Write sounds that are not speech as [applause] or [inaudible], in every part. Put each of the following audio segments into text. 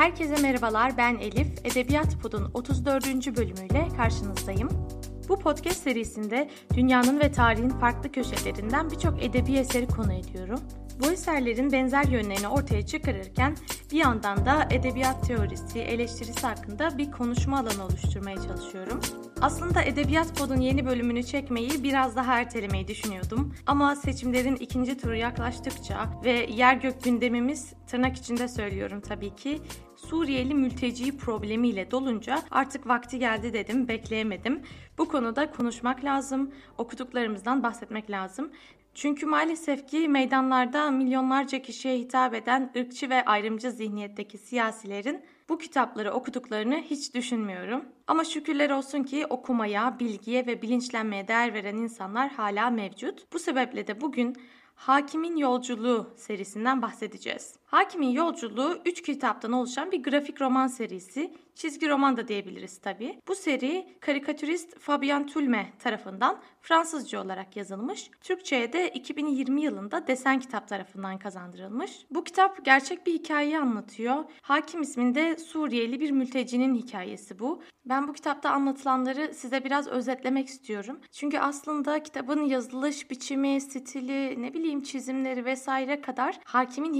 Herkese merhabalar, ben Elif. Edebiyat Pod'un 34. bölümüyle karşınızdayım. Bu podcast serisinde dünyanın ve tarihin farklı köşelerinden birçok edebi eseri konu ediyorum. Bu eserlerin benzer yönlerini ortaya çıkarırken bir yandan da edebiyat teorisi, eleştirisi hakkında bir konuşma alanı oluşturmaya çalışıyorum. Aslında Edebiyat Pod'un yeni bölümünü çekmeyi biraz daha ertelemeyi düşünüyordum. Ama seçimlerin ikinci turu yaklaştıkça ve yer gök gündemimiz tırnak içinde söylüyorum tabii ki Suriyeli mülteci problemiyle dolunca artık vakti geldi dedim, bekleyemedim. Bu konuda konuşmak lazım, okuduklarımızdan bahsetmek lazım. Çünkü maalesef ki meydanlarda milyonlarca kişiye hitap eden ırkçı ve ayrımcı zihniyetteki siyasilerin bu kitapları okuduklarını hiç düşünmüyorum. Ama şükürler olsun ki okumaya, bilgiye ve bilinçlenmeye değer veren insanlar hala mevcut. Bu sebeple de bugün Hakimin Yolculuğu serisinden bahsedeceğiz. Hakimin Yolculuğu 3 kitaptan oluşan bir grafik roman serisi. Çizgi roman da diyebiliriz tabi. Bu seri karikatürist Fabian Tulme tarafından Fransızca olarak yazılmış. Türkçe'ye de 2020 yılında Desen Kitap tarafından kazandırılmış. Bu kitap gerçek bir hikayeyi anlatıyor. Hakim isminde Suriyeli bir mültecinin hikayesi bu. Ben bu kitapta anlatılanları size biraz özetlemek istiyorum. Çünkü aslında kitabın yazılış biçimi, stili, ne bileyim çizimleri vesaire kadar hakimin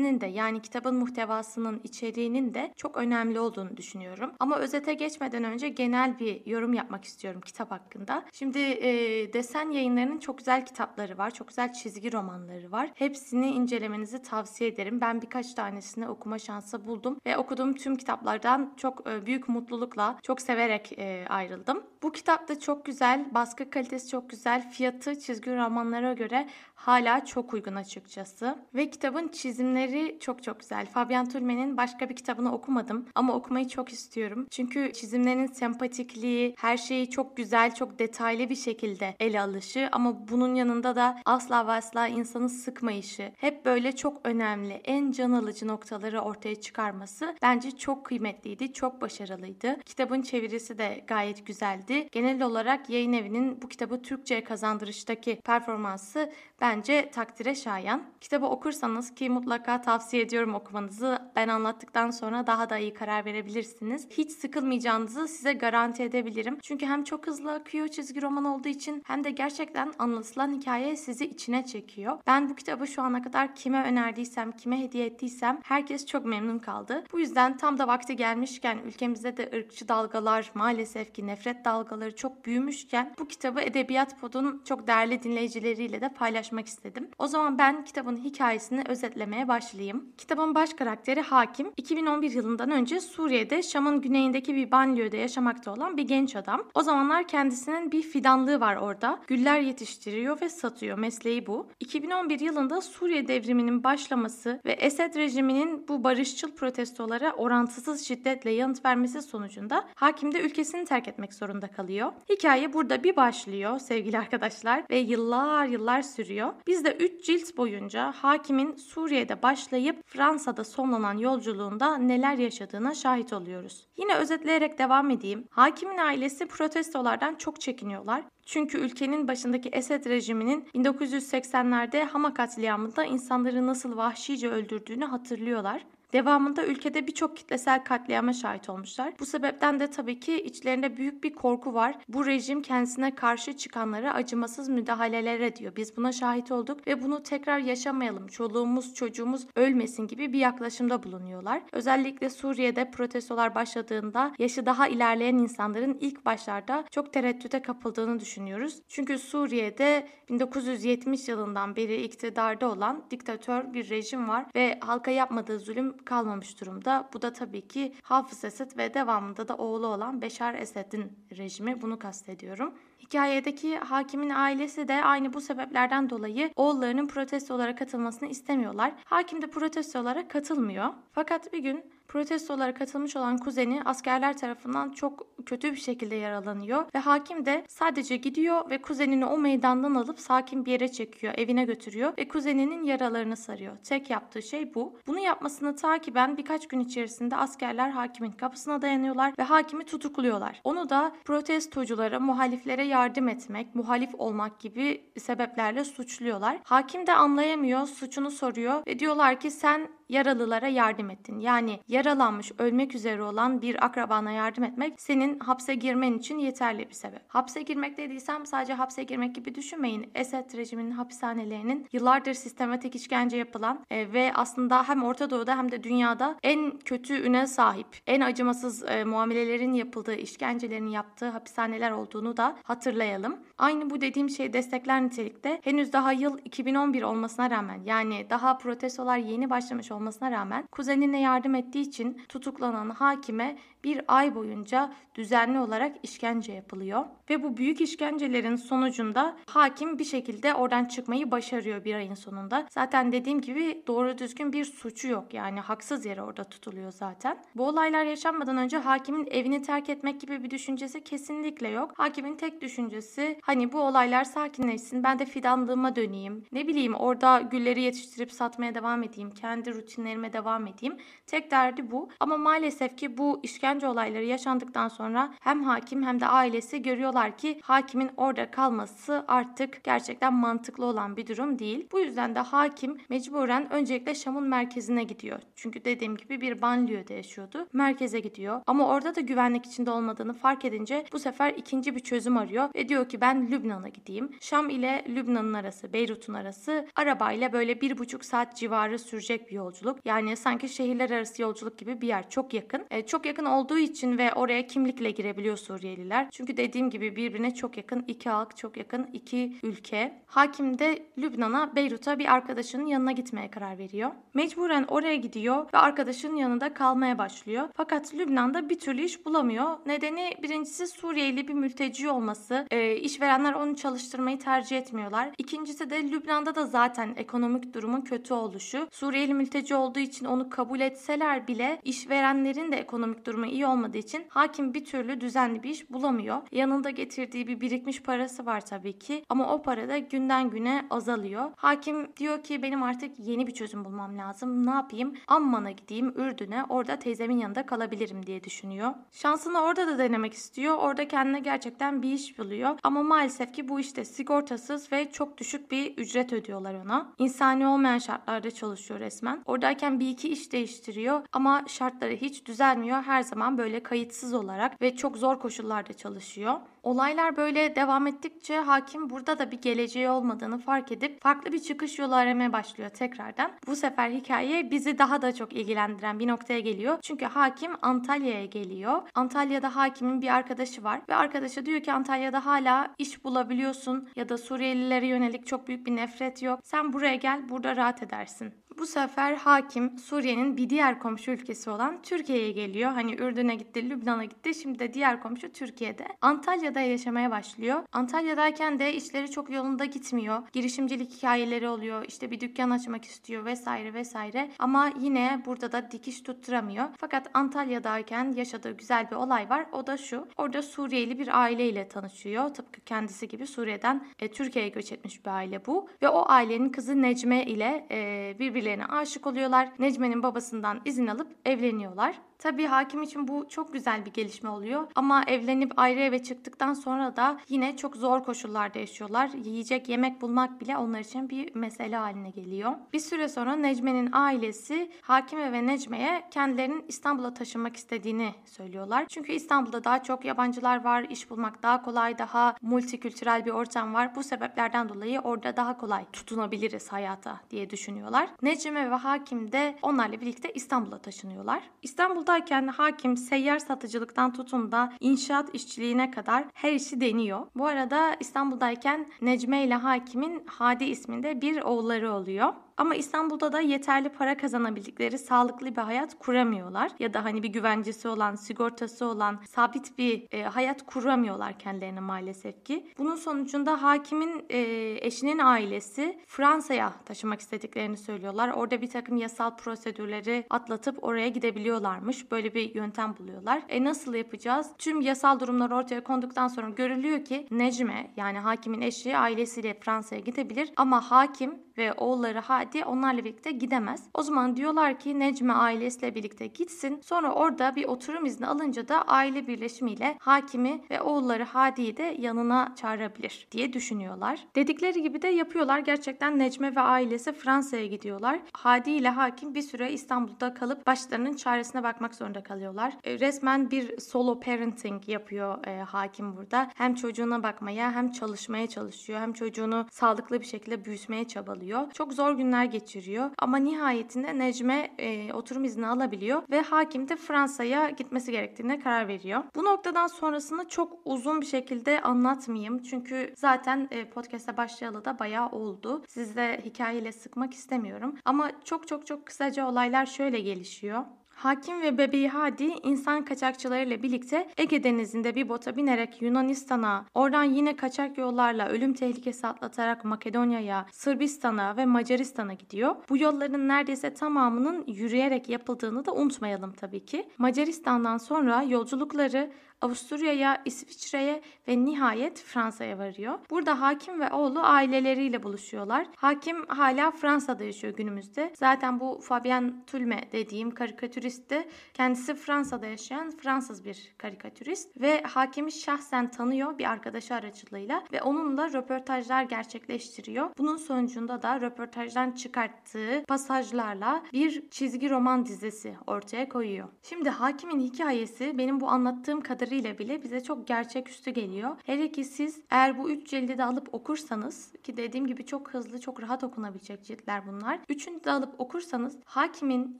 hikayesinin de yani kitabın muhtevasının, içeriğinin de çok önemli olduğunu düşünüyorum. Ama özete geçmeden önce genel bir yorum yapmak istiyorum kitap hakkında. Şimdi e, Desen yayınlarının çok güzel kitapları var, çok güzel çizgi romanları var. Hepsini incelemenizi tavsiye ederim. Ben birkaç tanesini okuma şansı buldum ve okuduğum tüm kitaplardan çok e, büyük mutlulukla çok severek e, ayrıldım. Bu kitap da çok güzel, baskı kalitesi çok güzel, fiyatı çizgi romanlara göre hala çok uygun açıkçası. Ve kitabın çizimleri çok çok güzel. Fabian Tulme'nin başka bir kitabını okumadım ama okumayı çok istiyorum. Çünkü çizimlerinin sempatikliği, her şeyi çok güzel, çok detaylı bir şekilde ele alışı ama bunun yanında da asla ve asla insanı sıkmayışı, hep böyle çok önemli, en can alıcı noktaları ortaya çıkarması bence çok kıymetliydi, çok başarılıydı. Kitabın çevirisi de gayet güzeldi. Genel olarak yayın evinin bu kitabı Türkçe'ye kazandırıştaki performansı bence takdire şayan. Kitabı okursanız ki mutlaka tavsiye ediyorum okumanızı. Ben anlattıktan sonra daha da iyi karar verebilirsiniz. Hiç sıkılmayacağınızı size garanti edebilirim. Çünkü hem çok hızlı akıyor çizgi roman olduğu için hem de gerçekten anlatılan hikaye sizi içine çekiyor. Ben bu kitabı şu ana kadar kime önerdiysem, kime hediye ettiysem herkes çok memnun kaldı. Bu yüzden tam da vakti gelmişken ülkemizde de ırkçı dalgalar, maalesef ki nefret dalgaları çok büyümüşken bu kitabı Edebiyat Pod'un çok değerli dinleyicileriyle de paylaşmak istedim. O zaman ben kitabın hikayesini özetlemeye başlayayım. Kitabın baş karakteri Hakim, 2011 yılından önce Suriye'de Şam'ın güneyindeki bir banliyöde yaşamakta olan bir genç adam. O zamanlar kendisinin bir fidanlığı var orada. Güller yetiştiriyor ve satıyor. Mesleği bu. 2011 yılında Suriye devriminin başlaması ve Esed rejiminin bu barışçıl protestolara orantısız şiddetle yanıt vermesi sonucunda hakim de ülkesini terk etmek zorunda kalıyor. Hikaye burada bir başlıyor sevgili [laughs] arkadaşlar ve yıllar yıllar sürüyor. Biz de 3 cilt boyunca hakimin Suriye'de başlayıp Fransa'da sonlanan yolculuğunda neler yaşadığına şahit oluyoruz. Yine özetleyerek devam edeyim. Hakimin ailesi protestolardan çok çekiniyorlar. Çünkü ülkenin başındaki Esed rejiminin 1980'lerde Hama katliamında insanları nasıl vahşice öldürdüğünü hatırlıyorlar. Devamında ülkede birçok kitlesel katliama şahit olmuşlar. Bu sebepten de tabii ki içlerinde büyük bir korku var. Bu rejim kendisine karşı çıkanlara acımasız müdahaleler ediyor. Biz buna şahit olduk ve bunu tekrar yaşamayalım. Çoluğumuz, çocuğumuz ölmesin gibi bir yaklaşımda bulunuyorlar. Özellikle Suriye'de protestolar başladığında yaşı daha ilerleyen insanların ilk başlarda çok tereddüte kapıldığını düşünüyoruz. Çünkü Suriye'de 1970 yılından beri iktidarda olan diktatör bir rejim var ve halka yapmadığı zulüm kalmamış durumda. Bu da tabii ki Hafız Esed ve devamında da oğlu olan Beşar Esed'in rejimi. Bunu kastediyorum. Hikayedeki hakimin ailesi de aynı bu sebeplerden dolayı oğullarının protestolara katılmasını istemiyorlar. Hakim de protestolara katılmıyor. Fakat bir gün protestolara katılmış olan kuzeni askerler tarafından çok kötü bir şekilde yaralanıyor ve hakim de sadece gidiyor ve kuzenini o meydandan alıp sakin bir yere çekiyor, evine götürüyor ve kuzeninin yaralarını sarıyor. Tek yaptığı şey bu. Bunu yapmasını takiben birkaç gün içerisinde askerler hakimin kapısına dayanıyorlar ve hakimi tutukluyorlar. Onu da protestoculara, muhaliflere yardım etmek, muhalif olmak gibi sebeplerle suçluyorlar. Hakim de anlayamıyor, suçunu soruyor ve diyorlar ki sen yaralılara yardım ettin. Yani yaralanmış, ölmek üzere olan bir akrabana yardım etmek senin hapse girmen için yeterli bir sebep. Hapse girmek dediysem sadece hapse girmek gibi düşünmeyin. Esed rejiminin hapishanelerinin yıllardır sistematik işkence yapılan e, ve aslında hem Orta Doğu'da hem de dünyada en kötü üne sahip, en acımasız e, muamelelerin yapıldığı, işkencelerin yaptığı hapishaneler olduğunu da hatırlayalım. Aynı bu dediğim şey destekler nitelikte. Henüz daha yıl 2011 olmasına rağmen yani daha protestolar yeni başlamış olmasına rağmen kuzenine yardım ettiği için tutuklanan hakime bir ay boyunca düzenli olarak işkence yapılıyor. Ve bu büyük işkencelerin sonucunda hakim bir şekilde oradan çıkmayı başarıyor bir ayın sonunda. Zaten dediğim gibi doğru düzgün bir suçu yok yani haksız yere orada tutuluyor zaten. Bu olaylar yaşanmadan önce hakimin evini terk etmek gibi bir düşüncesi kesinlikle yok. Hakimin tek düşüncesi hani bu olaylar sakinleşsin ben de fidanlığıma döneyim. Ne bileyim orada gülleri yetiştirip satmaya devam edeyim. Kendi rutinlerime devam edeyim. Tek derdi bu. Ama maalesef ki bu işkence olayları yaşandıktan sonra hem hakim hem de ailesi görüyorlar ki hakimin orada kalması artık gerçekten mantıklı olan bir durum değil. Bu yüzden de hakim mecburen öncelikle Şam'ın merkezine gidiyor. Çünkü dediğim gibi bir banliyöde yaşıyordu. Merkeze gidiyor. Ama orada da güvenlik içinde olmadığını fark edince bu sefer ikinci bir çözüm arıyor ve diyor ki ben Lübnan'a gideyim. Şam ile Lübnan'ın arası, Beyrut'un arası arabayla böyle bir buçuk saat civarı sürecek bir yolculuk. Yani sanki şehirler arası yolculuk gibi bir yer. Çok yakın. E, çok yakın olduğu için ve oraya kimlikle girebiliyor Suriyeliler. Çünkü dediğim gibi birbirine çok yakın iki halk, çok yakın iki ülke. Hakim de Lübnan'a, Beyrut'a bir arkadaşının yanına gitmeye karar veriyor. Mecburen oraya gidiyor ve arkadaşının yanında kalmaya başlıyor. Fakat Lübnan'da bir türlü iş bulamıyor. Nedeni birincisi Suriyeli bir mülteci olması. E, işverenler onu çalıştırmayı tercih etmiyorlar. İkincisi de Lübnan'da da zaten ekonomik durumun kötü oluşu. Suriyeli mülteci olduğu için onu kabul etseler bile işverenlerin de ekonomik durumu iyi olmadığı için hakim bir türlü düzenli bir iş bulamıyor. Yanında getirdiği bir birikmiş parası var tabii ki ama o para da günden güne azalıyor. Hakim diyor ki benim artık yeni bir çözüm bulmam lazım. Ne yapayım? Amman'a gideyim Ürdün'e orada teyzemin yanında kalabilirim diye düşünüyor. Şansını orada da denemek istiyor. Orada kendine gerçekten bir iş buluyor. Ama maalesef ki bu işte sigortasız ve çok düşük bir ücret ödüyorlar ona. İnsani olmayan şartlarda çalışıyor resmen. Oradayken bir iki iş değiştiriyor ama şartları hiç düzelmiyor. Her zaman böyle kayıtsız olarak ve çok zor koşullarda çalışıyor. Olaylar böyle devam ettikçe hakim burada da bir geleceği olmadığını fark edip farklı bir çıkış yolu aramaya başlıyor tekrardan. Bu sefer hikaye bizi daha da çok ilgilendiren bir noktaya geliyor. Çünkü hakim Antalya'ya geliyor. Antalya'da hakimin bir arkadaşı var ve arkadaşı diyor ki Antalya'da hala iş bulabiliyorsun ya da Suriyelilere yönelik çok büyük bir nefret yok. Sen buraya gel burada rahat edersin. Bu sefer hakim Suriye'nin bir diğer komşu ülkesi olan Türkiye'ye geliyor. Hani Ürdün'e gitti, Lübnan'a gitti. Şimdi de diğer komşu Türkiye'de. Antalya'da yaşamaya başlıyor. Antalya'dayken de işleri çok yolunda gitmiyor. Girişimcilik hikayeleri oluyor. İşte bir dükkan açmak istiyor vesaire vesaire. Ama yine burada da dikiş tutturamıyor. Fakat Antalya'dayken yaşadığı güzel bir olay var. O da şu. Orada Suriyeli bir aileyle tanışıyor. Tıpkı kendisi gibi Suriye'den e, Türkiye'ye göç etmiş bir aile bu. Ve o ailenin kızı Necme ile e, birbirlerine aşık oluyorlar. Necme'nin babasından izin alıp evleniyorlar. Tabii hakim için bu çok güzel bir gelişme oluyor. Ama evlenip ayrı eve çıktıktan sonra da yine çok zor koşullarda yaşıyorlar. Yiyecek yemek bulmak bile onlar için bir mesele haline geliyor. Bir süre sonra Necme'nin ailesi Hakime ve Necme'ye kendilerinin İstanbul'a taşınmak istediğini söylüyorlar. Çünkü İstanbul'da daha çok yabancılar var, iş bulmak daha kolay, daha multikültürel bir ortam var. Bu sebeplerden dolayı orada daha kolay tutunabiliriz hayata diye düşünüyorlar. Necme ve Hakim de onlarla birlikte İstanbul'a taşınıyorlar. İstanbul'da buradayken hakim seyyar satıcılıktan tutun da inşaat işçiliğine kadar her işi deniyor. Bu arada İstanbul'dayken Necme ile hakimin Hadi isminde bir oğulları oluyor. Ama İstanbul'da da yeterli para kazanabildikleri sağlıklı bir hayat kuramıyorlar. Ya da hani bir güvencesi olan, sigortası olan, sabit bir e, hayat kuramıyorlar kendilerine maalesef ki. Bunun sonucunda hakimin e, eşinin ailesi Fransa'ya taşımak istediklerini söylüyorlar. Orada bir takım yasal prosedürleri atlatıp oraya gidebiliyorlarmış. Böyle bir yöntem buluyorlar. E nasıl yapacağız? Tüm yasal durumlar ortaya konduktan sonra görülüyor ki Necme yani hakimin eşi ailesiyle Fransa'ya gidebilir ama hakim ve oğulları Hadi onlarla birlikte gidemez. O zaman diyorlar ki Necmi ailesiyle birlikte gitsin. Sonra orada bir oturum izni alınca da aile birleşimiyle hakimi ve oğulları Hadi'yi de yanına çağırabilir diye düşünüyorlar. Dedikleri gibi de yapıyorlar. Gerçekten Necmi ve ailesi Fransa'ya gidiyorlar. Hadi ile hakim bir süre İstanbul'da kalıp başlarının çaresine bakmak zorunda kalıyorlar. E, resmen bir solo parenting yapıyor e, hakim burada. Hem çocuğuna bakmaya hem çalışmaya çalışıyor. Hem çocuğunu sağlıklı bir şekilde büyütmeye çabalıyor. Çok zor günler geçiriyor ama nihayetinde Necme e, oturum izni alabiliyor ve hakim de Fransa'ya gitmesi gerektiğine karar veriyor. Bu noktadan sonrasını çok uzun bir şekilde anlatmayayım. Çünkü zaten e, podcast'a başlayalı da bayağı oldu. Sizde hikayeyle sıkmak istemiyorum. Ama çok çok çok kısaca olaylar şöyle gelişiyor. Hakim ve bebeği Hadi insan kaçakçılarıyla birlikte Ege Denizi'nde bir bota binerek Yunanistan'a, oradan yine kaçak yollarla ölüm tehlikesi atlatarak Makedonya'ya, Sırbistan'a ve Macaristan'a gidiyor. Bu yolların neredeyse tamamının yürüyerek yapıldığını da unutmayalım tabii ki. Macaristan'dan sonra yolculukları Avusturya'ya, İsviçre'ye ve nihayet Fransa'ya varıyor. Burada hakim ve oğlu aileleriyle buluşuyorlar. Hakim hala Fransa'da yaşıyor günümüzde. Zaten bu Fabien Tulme dediğim karikatürist de kendisi Fransa'da yaşayan Fransız bir karikatürist ve hakimi şahsen tanıyor bir arkadaşı aracılığıyla ve onunla röportajlar gerçekleştiriyor. Bunun sonucunda da röportajdan çıkarttığı pasajlarla bir çizgi roman dizisi ortaya koyuyor. Şimdi hakimin hikayesi benim bu anlattığım kadar kadarıyla bile bize çok gerçeküstü geliyor. Hele ki siz eğer bu üç cildi de alıp okursanız ki dediğim gibi çok hızlı çok rahat okunabilecek ciltler bunlar. Üçünü de alıp okursanız hakimin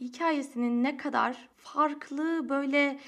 hikayesinin ne kadar farklı böyle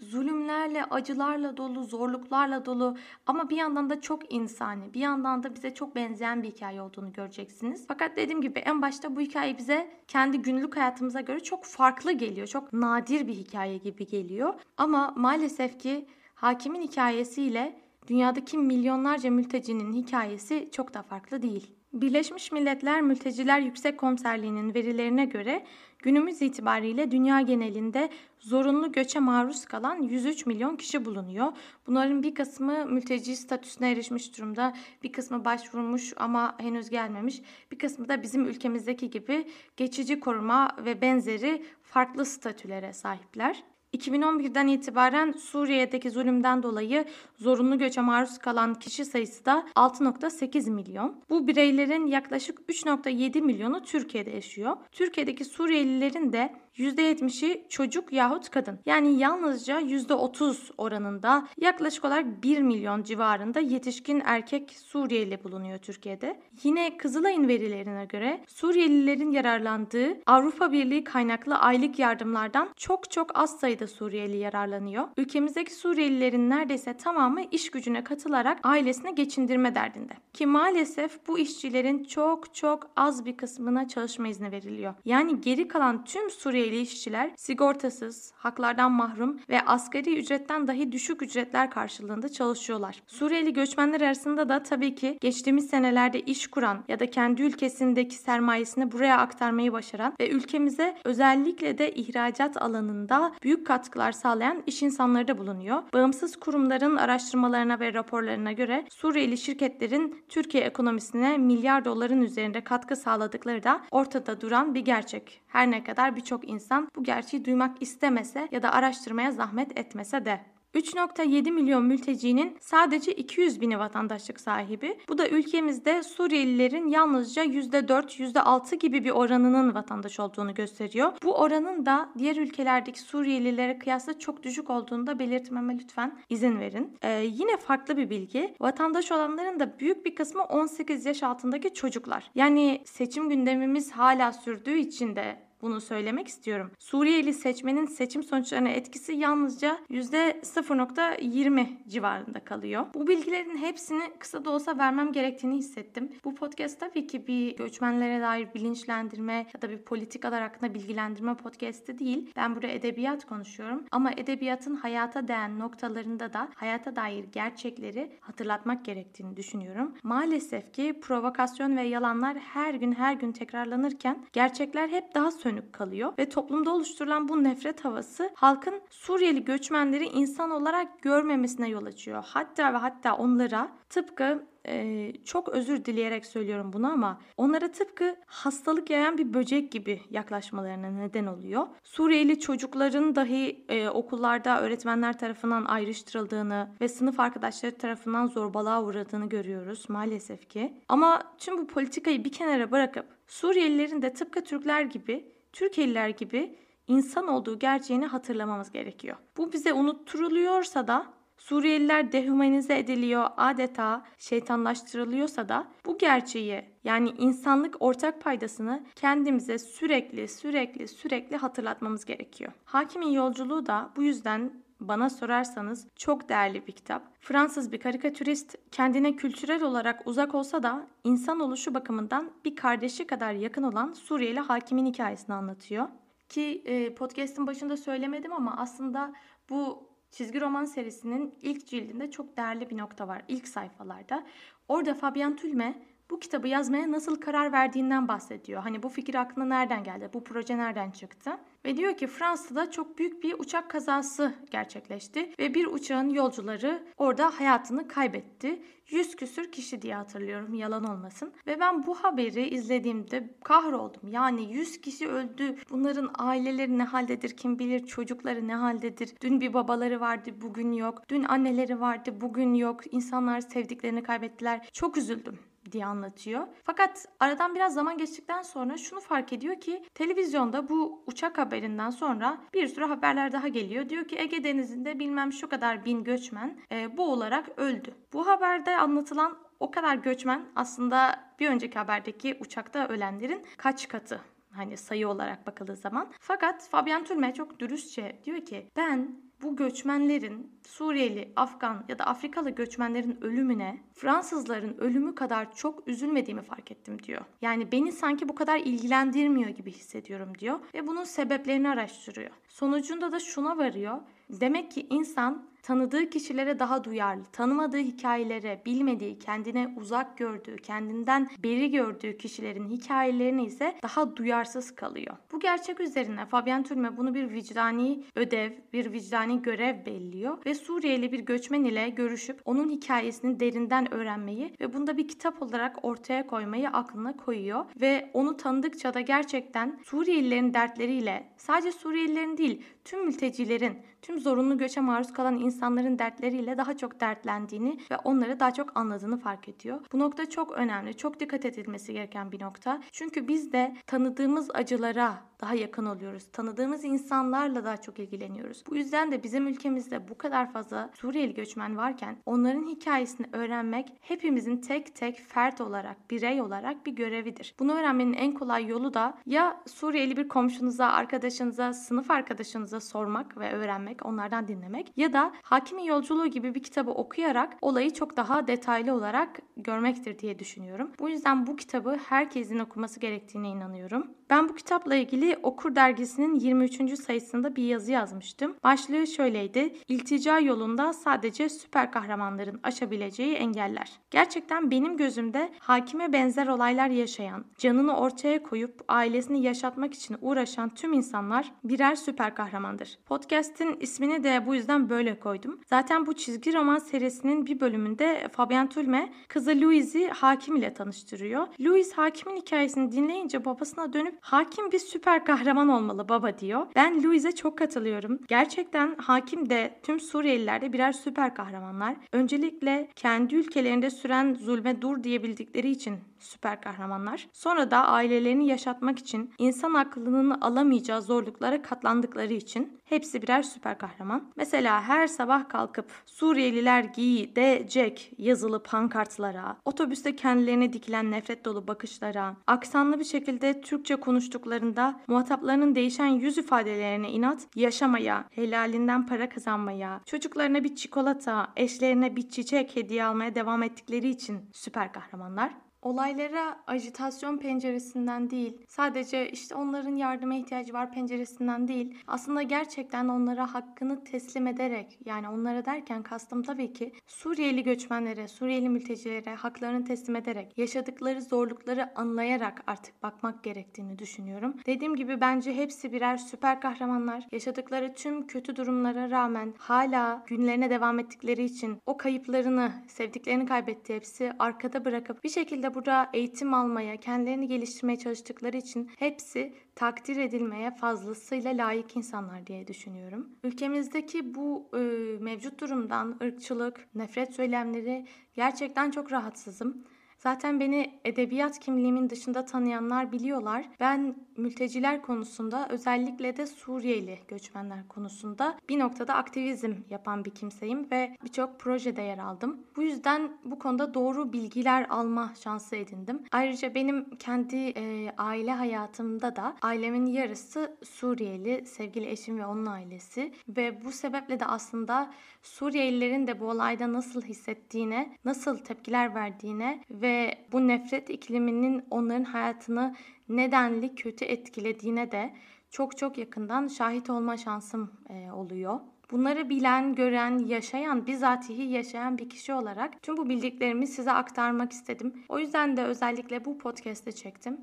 zulümlerle, acılarla dolu, zorluklarla dolu ama bir yandan da çok insani, bir yandan da bize çok benzeyen bir hikaye olduğunu göreceksiniz. Fakat dediğim gibi en başta bu hikaye bize kendi günlük hayatımıza göre çok farklı geliyor. Çok nadir bir hikaye gibi geliyor. Ama maalesef ki hakimin hikayesiyle dünyadaki milyonlarca mültecinin hikayesi çok da farklı değil. Birleşmiş Milletler Mülteciler Yüksek Komiserliği'nin verilerine göre günümüz itibariyle dünya genelinde zorunlu göçe maruz kalan 103 milyon kişi bulunuyor. Bunların bir kısmı mülteci statüsüne erişmiş durumda, bir kısmı başvurmuş ama henüz gelmemiş, bir kısmı da bizim ülkemizdeki gibi geçici koruma ve benzeri farklı statülere sahipler. 2011'den itibaren Suriye'deki zulümden dolayı zorunlu göçe maruz kalan kişi sayısı da 6.8 milyon. Bu bireylerin yaklaşık 3.7 milyonu Türkiye'de yaşıyor. Türkiye'deki Suriyelilerin de %70'i çocuk yahut kadın. Yani yalnızca %30 oranında yaklaşık olarak 1 milyon civarında yetişkin erkek Suriyeli bulunuyor Türkiye'de. Yine Kızılay'ın verilerine göre Suriyelilerin yararlandığı Avrupa Birliği kaynaklı aylık yardımlardan çok çok az sayıda Suriyeli yararlanıyor. Ülkemizdeki Suriyelilerin neredeyse tamamı iş gücüne katılarak ailesini geçindirme derdinde. Ki maalesef bu işçilerin çok çok az bir kısmına çalışma izni veriliyor. Yani geri kalan tüm Suriyeli işçiler sigortasız, haklardan mahrum ve asgari ücretten dahi düşük ücretler karşılığında çalışıyorlar. Suriyeli göçmenler arasında da tabii ki geçtiğimiz senelerde iş kuran ya da kendi ülkesindeki sermayesini buraya aktarmayı başaran ve ülkemize özellikle de ihracat alanında büyük katkılar sağlayan iş insanları da bulunuyor. Bağımsız kurumların araştırmalarına ve raporlarına göre Suriyeli şirketlerin Türkiye ekonomisine milyar doların üzerinde katkı sağladıkları da ortada duran bir gerçek. Her ne kadar birçok insan bu gerçeği duymak istemese ya da araştırmaya zahmet etmese de. 3.7 milyon mültecinin sadece 200 bini vatandaşlık sahibi. Bu da ülkemizde Suriyelilerin yalnızca %4, %6 gibi bir oranının vatandaş olduğunu gösteriyor. Bu oranın da diğer ülkelerdeki Suriyelilere kıyasla çok düşük olduğunu da belirtmeme lütfen izin verin. Ee, yine farklı bir bilgi. Vatandaş olanların da büyük bir kısmı 18 yaş altındaki çocuklar. Yani seçim gündemimiz hala sürdüğü için de bunu söylemek istiyorum. Suriyeli seçmenin seçim sonuçlarına etkisi yalnızca %0.20 civarında kalıyor. Bu bilgilerin hepsini kısa da olsa vermem gerektiğini hissettim. Bu podcast tabii ki bir göçmenlere dair bilinçlendirme ya da bir politikalar hakkında bilgilendirme podcast'i değil. Ben burada edebiyat konuşuyorum ama edebiyatın hayata değen noktalarında da hayata dair gerçekleri hatırlatmak gerektiğini düşünüyorum. Maalesef ki provokasyon ve yalanlar her gün her gün tekrarlanırken gerçekler hep daha söyleniyor sönük kalıyor ve toplumda oluşturulan bu nefret havası halkın Suriyeli göçmenleri insan olarak görmemesine yol açıyor. Hatta ve hatta onlara tıpkı e, çok özür dileyerek söylüyorum bunu ama onlara tıpkı hastalık yayan bir böcek gibi yaklaşmalarına neden oluyor. Suriyeli çocukların dahi e, okullarda öğretmenler tarafından ayrıştırıldığını ve sınıf arkadaşları tarafından zorbalığa uğradığını görüyoruz maalesef ki. Ama tüm bu politikayı bir kenara bırakıp Suriyelilerin de tıpkı Türkler gibi, Türkiye'liler gibi insan olduğu gerçeğini hatırlamamız gerekiyor. Bu bize unutturuluyorsa da Suriyeliler dehumanize ediliyor, adeta şeytanlaştırılıyorsa da bu gerçeği yani insanlık ortak paydasını kendimize sürekli sürekli sürekli hatırlatmamız gerekiyor. Hakimin yolculuğu da bu yüzden bana sorarsanız çok değerli bir kitap. Fransız bir karikatürist kendine kültürel olarak uzak olsa da insan oluşu bakımından bir kardeşi kadar yakın olan Suriyeli hakimin hikayesini anlatıyor. Ki e, podcast'ın başında söylemedim ama aslında bu çizgi roman serisinin ilk cildinde çok değerli bir nokta var ilk sayfalarda. Orada Fabian Tülme bu kitabı yazmaya nasıl karar verdiğinden bahsediyor. Hani bu fikir aklına nereden geldi? Bu proje nereden çıktı? Ve diyor ki Fransa'da çok büyük bir uçak kazası gerçekleşti ve bir uçağın yolcuları orada hayatını kaybetti. Yüz küsür kişi diye hatırlıyorum yalan olmasın. Ve ben bu haberi izlediğimde kahroldum. Yani yüz kişi öldü. Bunların aileleri ne haldedir kim bilir. Çocukları ne haldedir. Dün bir babaları vardı bugün yok. Dün anneleri vardı bugün yok. İnsanlar sevdiklerini kaybettiler. Çok üzüldüm diye anlatıyor. Fakat aradan biraz zaman geçtikten sonra şunu fark ediyor ki televizyonda bu uçak haberinden sonra bir sürü haberler daha geliyor. Diyor ki Ege Denizi'nde bilmem şu kadar bin göçmen e, boğularak öldü. Bu haberde anlatılan o kadar göçmen aslında bir önceki haberdeki uçakta ölenlerin kaç katı hani sayı olarak bakıldığı zaman. Fakat Fabian Türme çok dürüstçe diyor ki ben bu göçmenlerin Suriyeli, Afgan ya da Afrikalı göçmenlerin ölümüne Fransızların ölümü kadar çok üzülmediğimi fark ettim diyor. Yani beni sanki bu kadar ilgilendirmiyor gibi hissediyorum diyor ve bunun sebeplerini araştırıyor. Sonucunda da şuna varıyor. Demek ki insan tanıdığı kişilere daha duyarlı, tanımadığı hikayelere, bilmediği, kendine uzak gördüğü, kendinden beri gördüğü kişilerin hikayelerini ise daha duyarsız kalıyor. Bu gerçek üzerine Fabian Türme bunu bir vicdani ödev, bir vicdani görev belliyor ve Suriyeli bir göçmen ile görüşüp onun hikayesini derinden öğrenmeyi ve bunda bir kitap olarak ortaya koymayı aklına koyuyor ve onu tanıdıkça da gerçekten Suriyelilerin dertleriyle sadece Suriyelilerin değil tüm mültecilerin, tüm zorunlu göçe maruz kalan insanların dertleriyle daha çok dertlendiğini ve onları daha çok anladığını fark ediyor. Bu nokta çok önemli, çok dikkat edilmesi gereken bir nokta. Çünkü biz de tanıdığımız acılara daha yakın oluyoruz. Tanıdığımız insanlarla daha çok ilgileniyoruz. Bu yüzden de bizim ülkemizde bu kadar fazla Suriyeli göçmen varken onların hikayesini öğrenmek hepimizin tek tek fert olarak, birey olarak bir görevidir. Bunu öğrenmenin en kolay yolu da ya Suriyeli bir komşunuza, arkadaşınıza, sınıf arkadaşınıza sormak ve öğrenmek, onlardan dinlemek ya da Hakimin Yolculuğu gibi bir kitabı okuyarak olayı çok daha detaylı olarak görmektir diye düşünüyorum. Bu yüzden bu kitabı herkesin okuması gerektiğine inanıyorum. Ben bu kitapla ilgili Okur dergisinin 23. sayısında bir yazı yazmıştım. Başlığı şöyleydi. İltica yolunda sadece süper kahramanların aşabileceği engeller. Gerçekten benim gözümde hakime benzer olaylar yaşayan, canını ortaya koyup ailesini yaşatmak için uğraşan tüm insanlar birer süper kahramandır. Podcast'in ismini de bu yüzden böyle koydum. Zaten bu çizgi roman serisinin bir bölümünde Fabian Tulme kızı Louise'i hakim ile tanıştırıyor. Louise hakimin hikayesini dinleyince babasına dönüp hakim bir süper kahraman olmalı baba diyor. Ben Louise'e çok katılıyorum. Gerçekten hakim de tüm Suriyeliler de birer süper kahramanlar. Öncelikle kendi ülkelerinde süren zulme dur diyebildikleri için süper kahramanlar. Sonra da ailelerini yaşatmak için insan aklının alamayacağı zorluklara katlandıkları için hepsi birer süper kahraman. Mesela her sabah kalkıp Suriyeliler giyecek yazılı pankartlara, otobüste kendilerine dikilen nefret dolu bakışlara, aksanlı bir şekilde Türkçe konuştuklarında muhataplarının değişen yüz ifadelerine inat, yaşamaya, helalinden para kazanmaya, çocuklarına bir çikolata, eşlerine bir çiçek hediye almaya devam ettikleri için süper kahramanlar. Olaylara ajitasyon penceresinden değil, sadece işte onların yardıma ihtiyacı var penceresinden değil, aslında gerçekten onlara hakkını teslim ederek, yani onlara derken kastım tabii ki Suriyeli göçmenlere, Suriyeli mültecilere haklarını teslim ederek, yaşadıkları zorlukları anlayarak artık bakmak gerektiğini düşünüyorum. Dediğim gibi bence hepsi birer süper kahramanlar. Yaşadıkları tüm kötü durumlara rağmen hala günlerine devam ettikleri için o kayıplarını, sevdiklerini kaybetti hepsi arkada bırakıp bir şekilde burada eğitim almaya, kendilerini geliştirmeye çalıştıkları için hepsi takdir edilmeye fazlasıyla layık insanlar diye düşünüyorum. Ülkemizdeki bu e, mevcut durumdan ırkçılık, nefret söylemleri gerçekten çok rahatsızım. Zaten beni edebiyat kimliğimin dışında tanıyanlar biliyorlar. Ben mülteciler konusunda özellikle de Suriyeli göçmenler konusunda bir noktada aktivizm yapan bir kimseyim ve birçok projede yer aldım. Bu yüzden bu konuda doğru bilgiler alma şansı edindim. Ayrıca benim kendi e, aile hayatımda da ailemin yarısı Suriyeli, sevgili eşim ve onun ailesi ve bu sebeple de aslında Suriyelilerin de bu olayda nasıl hissettiğine, nasıl tepkiler verdiğine ve bu nefret ikliminin onların hayatını nedenli kötü etkilediğine de çok çok yakından şahit olma şansım e, oluyor. Bunları bilen, gören, yaşayan, bizatihi yaşayan bir kişi olarak tüm bu bildiklerimi size aktarmak istedim. O yüzden de özellikle bu podcast'te çektim.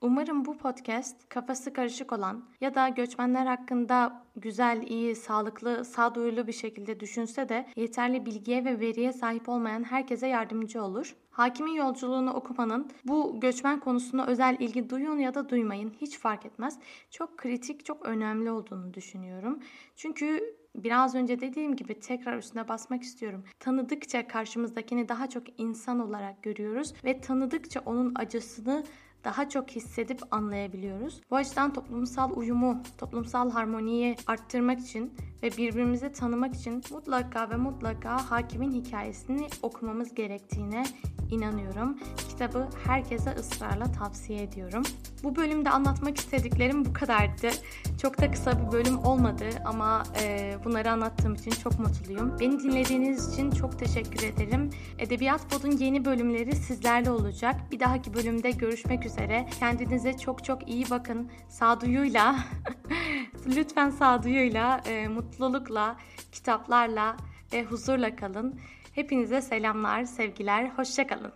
Umarım bu podcast kafası karışık olan ya da göçmenler hakkında güzel, iyi, sağlıklı, sağduyulu bir şekilde düşünse de yeterli bilgiye ve veriye sahip olmayan herkese yardımcı olur. Hakimin yolculuğunu okumanın bu göçmen konusuna özel ilgi duyun ya da duymayın hiç fark etmez. Çok kritik, çok önemli olduğunu düşünüyorum. Çünkü biraz önce dediğim gibi tekrar üstüne basmak istiyorum. Tanıdıkça karşımızdakini daha çok insan olarak görüyoruz ve tanıdıkça onun acısını daha çok hissedip anlayabiliyoruz. Bu açıdan toplumsal uyumu, toplumsal harmoniyi arttırmak için ve birbirimizi tanımak için mutlaka ve mutlaka hakimin hikayesini okumamız gerektiğine inanıyorum. Kitabı herkese ısrarla tavsiye ediyorum. Bu bölümde anlatmak istediklerim bu kadardı. Çok da kısa bir bölüm olmadı ama e, bunları anlattığım için çok mutluyum. Beni dinlediğiniz için çok teşekkür ederim. Edebiyat Pod'un yeni bölümleri sizlerle olacak. Bir dahaki bölümde görüşmek üzere. Kendinize çok çok iyi bakın. Sağduyuyla, [laughs] lütfen sağduyuyla, e, mutlulukla, kitaplarla ve huzurla kalın. Hepinize selamlar, sevgiler, hoşçakalın.